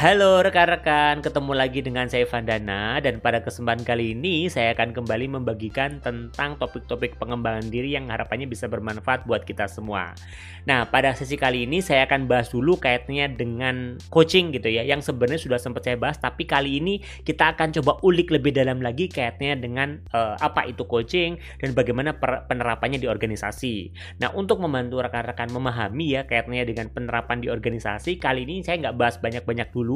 Halo rekan-rekan, ketemu lagi dengan saya Vandana dan pada kesempatan kali ini saya akan kembali membagikan tentang topik-topik pengembangan diri yang harapannya bisa bermanfaat buat kita semua. Nah, pada sesi kali ini saya akan bahas dulu kaitannya dengan coaching gitu ya, yang sebenarnya sudah sempat saya bahas, tapi kali ini kita akan coba ulik lebih dalam lagi kaitannya dengan uh, apa itu coaching dan bagaimana penerapannya di organisasi. Nah, untuk membantu rekan-rekan memahami ya kaitannya dengan penerapan di organisasi, kali ini saya nggak bahas banyak-banyak dulu.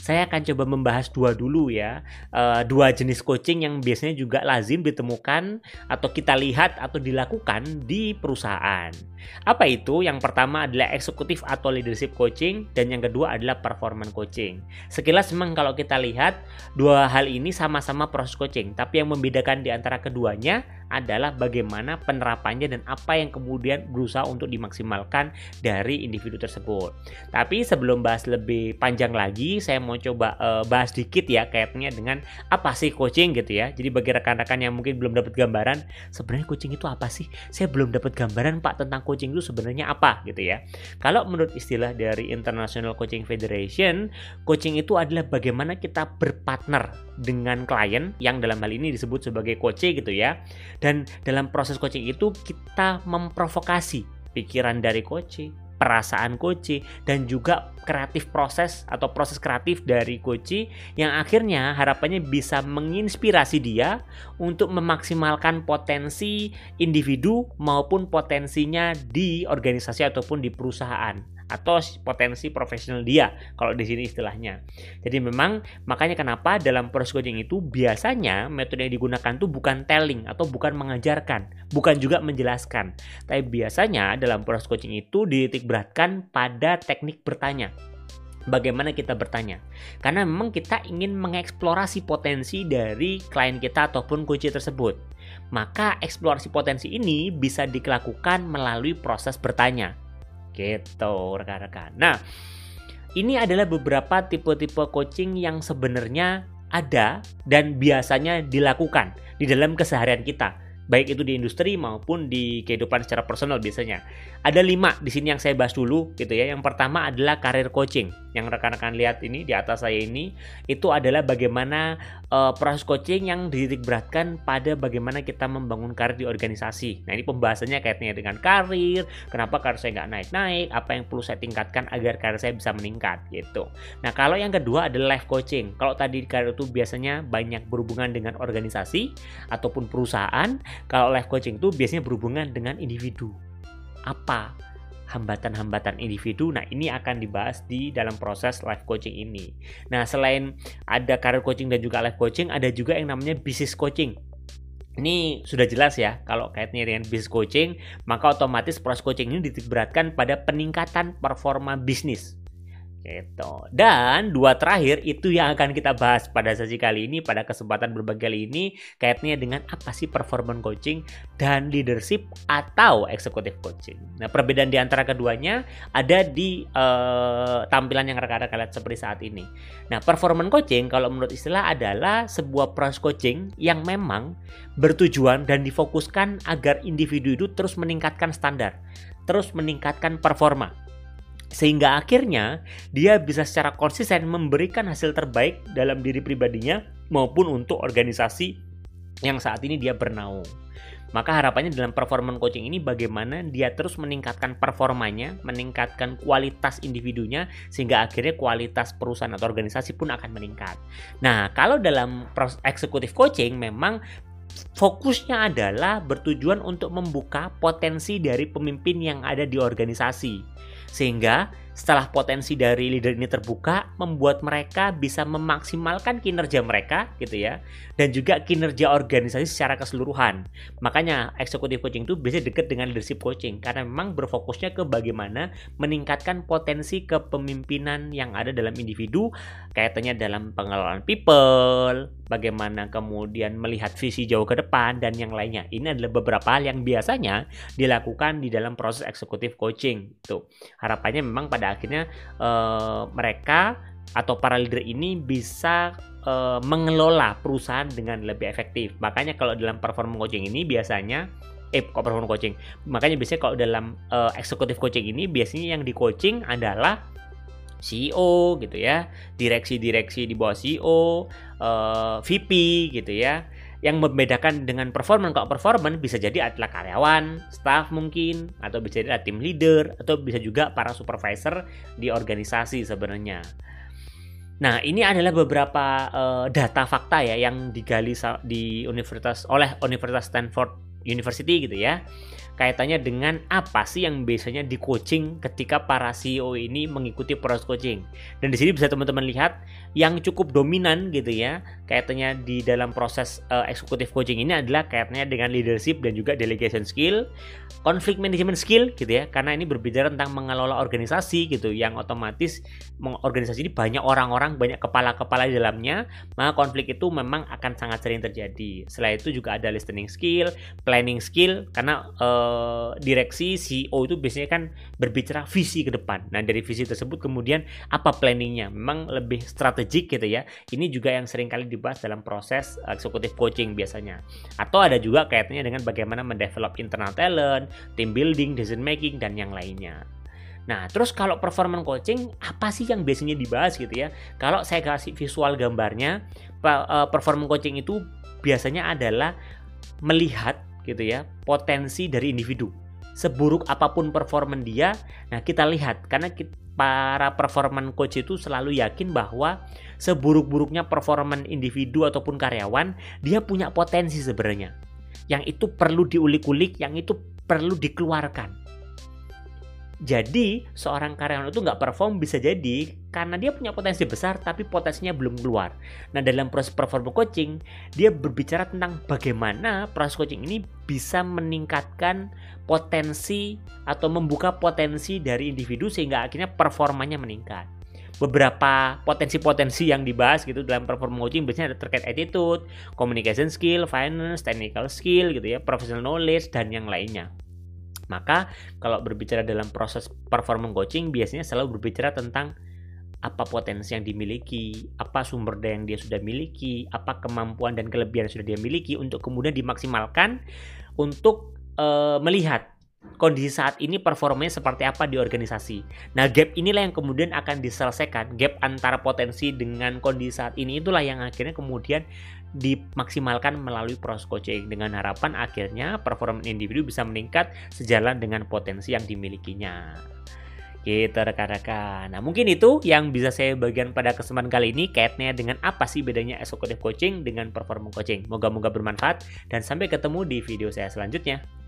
Saya akan coba membahas dua dulu ya, uh, dua jenis coaching yang biasanya juga lazim ditemukan atau kita lihat atau dilakukan di perusahaan. Apa itu? Yang pertama adalah eksekutif atau leadership coaching dan yang kedua adalah performance coaching. Sekilas memang kalau kita lihat dua hal ini sama-sama proses coaching, tapi yang membedakan di antara keduanya adalah bagaimana penerapannya dan apa yang kemudian berusaha untuk dimaksimalkan dari individu tersebut. Tapi sebelum bahas lebih panjang lagi, saya mau coba uh, bahas dikit ya kaitannya dengan apa sih coaching gitu ya. Jadi bagi rekan-rekan yang mungkin belum dapat gambaran, sebenarnya coaching itu apa sih? Saya belum dapat gambaran Pak tentang coaching itu sebenarnya apa gitu ya. Kalau menurut istilah dari International Coaching Federation, coaching itu adalah bagaimana kita berpartner dengan klien yang dalam hal ini disebut sebagai coach gitu ya dan dalam proses coaching itu kita memprovokasi pikiran dari coach, perasaan coach dan juga kreatif proses atau proses kreatif dari coach yang akhirnya harapannya bisa menginspirasi dia untuk memaksimalkan potensi individu maupun potensinya di organisasi ataupun di perusahaan atau potensi profesional dia kalau di sini istilahnya. Jadi memang makanya kenapa dalam proses coaching itu biasanya metode yang digunakan tuh bukan telling atau bukan mengajarkan, bukan juga menjelaskan. Tapi biasanya dalam proses coaching itu dititik beratkan pada teknik bertanya bagaimana kita bertanya. Karena memang kita ingin mengeksplorasi potensi dari klien kita ataupun kunci tersebut. Maka eksplorasi potensi ini bisa dilakukan melalui proses bertanya. Gitu, rekan-rekan. Nah, ini adalah beberapa tipe-tipe coaching yang sebenarnya ada dan biasanya dilakukan di dalam keseharian kita baik itu di industri maupun di kehidupan secara personal biasanya. Ada lima di sini yang saya bahas dulu gitu ya. Yang pertama adalah karir coaching. Yang rekan-rekan lihat ini di atas saya ini itu adalah bagaimana uh, proses coaching yang dititik beratkan pada bagaimana kita membangun karir di organisasi. Nah ini pembahasannya kaitannya dengan karir, kenapa karir saya nggak naik-naik, apa yang perlu saya tingkatkan agar karir saya bisa meningkat gitu. Nah kalau yang kedua adalah life coaching. Kalau tadi karir itu biasanya banyak berhubungan dengan organisasi ataupun perusahaan, kalau life coaching itu biasanya berhubungan dengan individu. Apa hambatan-hambatan individu. Nah, ini akan dibahas di dalam proses life coaching ini. Nah, selain ada career coaching dan juga life coaching, ada juga yang namanya business coaching. Ini sudah jelas ya, kalau kaitnya dengan business coaching, maka otomatis proses coaching ini dititikberatkan pada peningkatan performa bisnis. Gitu. Dan dua terakhir itu yang akan kita bahas pada sesi kali ini, pada kesempatan berbagi kali ini, kaitannya dengan apa sih performance coaching dan leadership atau executive coaching. Nah, perbedaan di antara keduanya ada di uh, tampilan yang rekan-rekan lihat seperti saat ini. Nah, performance coaching kalau menurut istilah adalah sebuah proses coaching yang memang bertujuan dan difokuskan agar individu itu terus meningkatkan standar, terus meningkatkan performa sehingga akhirnya dia bisa secara konsisten memberikan hasil terbaik dalam diri pribadinya maupun untuk organisasi yang saat ini dia bernaung. Maka harapannya dalam performance coaching ini bagaimana dia terus meningkatkan performanya, meningkatkan kualitas individunya sehingga akhirnya kualitas perusahaan atau organisasi pun akan meningkat. Nah, kalau dalam executive coaching memang fokusnya adalah bertujuan untuk membuka potensi dari pemimpin yang ada di organisasi sehingga setelah potensi dari leader ini terbuka, membuat mereka bisa memaksimalkan kinerja mereka gitu ya, dan juga kinerja organisasi secara keseluruhan. Makanya executive coaching itu biasanya dekat dengan leadership coaching karena memang berfokusnya ke bagaimana meningkatkan potensi kepemimpinan yang ada dalam individu, kaitannya dalam pengelolaan people, bagaimana kemudian melihat visi jauh ke depan dan yang lainnya. Ini adalah beberapa hal yang biasanya dilakukan di dalam proses executive coaching. Tuh, harapannya memang pada akhirnya uh, mereka atau para leader ini bisa uh, mengelola perusahaan dengan lebih efektif. Makanya kalau dalam performance coaching ini biasanya eh kok performance coaching. Makanya biasanya kalau dalam uh, executive coaching ini biasanya yang di coaching adalah CEO gitu ya, direksi-direksi di bawah CEO, uh, VP gitu ya. Yang membedakan dengan performance kalau performance bisa jadi adalah karyawan, staff mungkin, atau bisa jadi tim leader, atau bisa juga para supervisor di organisasi sebenarnya. Nah, ini adalah beberapa uh, data fakta ya yang digali di universitas oleh Universitas Stanford University gitu ya kaitannya dengan apa sih yang biasanya di coaching ketika para CEO ini mengikuti proses coaching. Dan di sini bisa teman-teman lihat yang cukup dominan gitu ya, kaitannya di dalam proses uh, eksekutif coaching ini adalah kaitannya dengan leadership dan juga delegation skill, conflict management skill gitu ya, karena ini berbicara tentang mengelola organisasi gitu, yang otomatis organisasi ini banyak orang-orang, banyak kepala-kepala di dalamnya, maka konflik itu memang akan sangat sering terjadi. Setelah itu juga ada listening skill, planning skill, karena uh, Eh, direksi CEO itu biasanya kan berbicara visi ke depan. Nah dari visi tersebut kemudian apa planningnya? Memang lebih strategik gitu ya. Ini juga yang sering kali dibahas dalam proses eksekutif coaching biasanya. Atau ada juga kaitannya dengan bagaimana mendevelop internal talent, team building, decision making dan yang lainnya. Nah, terus kalau performance coaching apa sih yang biasanya dibahas gitu ya? Kalau saya kasih visual gambarnya, eh, performance coaching itu biasanya adalah melihat gitu ya potensi dari individu. Seburuk apa pun performan dia nah kita lihat karena kita, para performan coach itu selalu yakin bahwa seburuk-buruknya performan individu ataupun karyawan dia punya potensi sebenarnya. Yang itu perlu diulik-ulik yang itu perlu dikeluarkan jadi seorang karyawan itu nggak perform bisa jadi karena dia punya potensi besar tapi potensinya belum keluar. Nah dalam proses perform coaching dia berbicara tentang bagaimana proses coaching ini bisa meningkatkan potensi atau membuka potensi dari individu sehingga akhirnya performanya meningkat. Beberapa potensi-potensi yang dibahas gitu dalam perform coaching biasanya ada terkait attitude, communication skill, finance, technical skill gitu ya, professional knowledge dan yang lainnya. Maka kalau berbicara dalam proses performance coaching biasanya selalu berbicara tentang apa potensi yang dimiliki, apa sumber daya yang dia sudah miliki, apa kemampuan dan kelebihan yang sudah dia miliki untuk kemudian dimaksimalkan untuk e, melihat kondisi saat ini performanya seperti apa di organisasi. Nah, gap inilah yang kemudian akan diselesaikan. Gap antara potensi dengan kondisi saat ini itulah yang akhirnya kemudian dimaksimalkan melalui proses coaching dengan harapan akhirnya performa individu bisa meningkat sejalan dengan potensi yang dimilikinya. Gitu rekan-rekan. Nah mungkin itu yang bisa saya bagikan pada kesempatan kali ini kaitannya dengan apa sih bedanya executive coaching dengan performance coaching. Moga-moga bermanfaat dan sampai ketemu di video saya selanjutnya.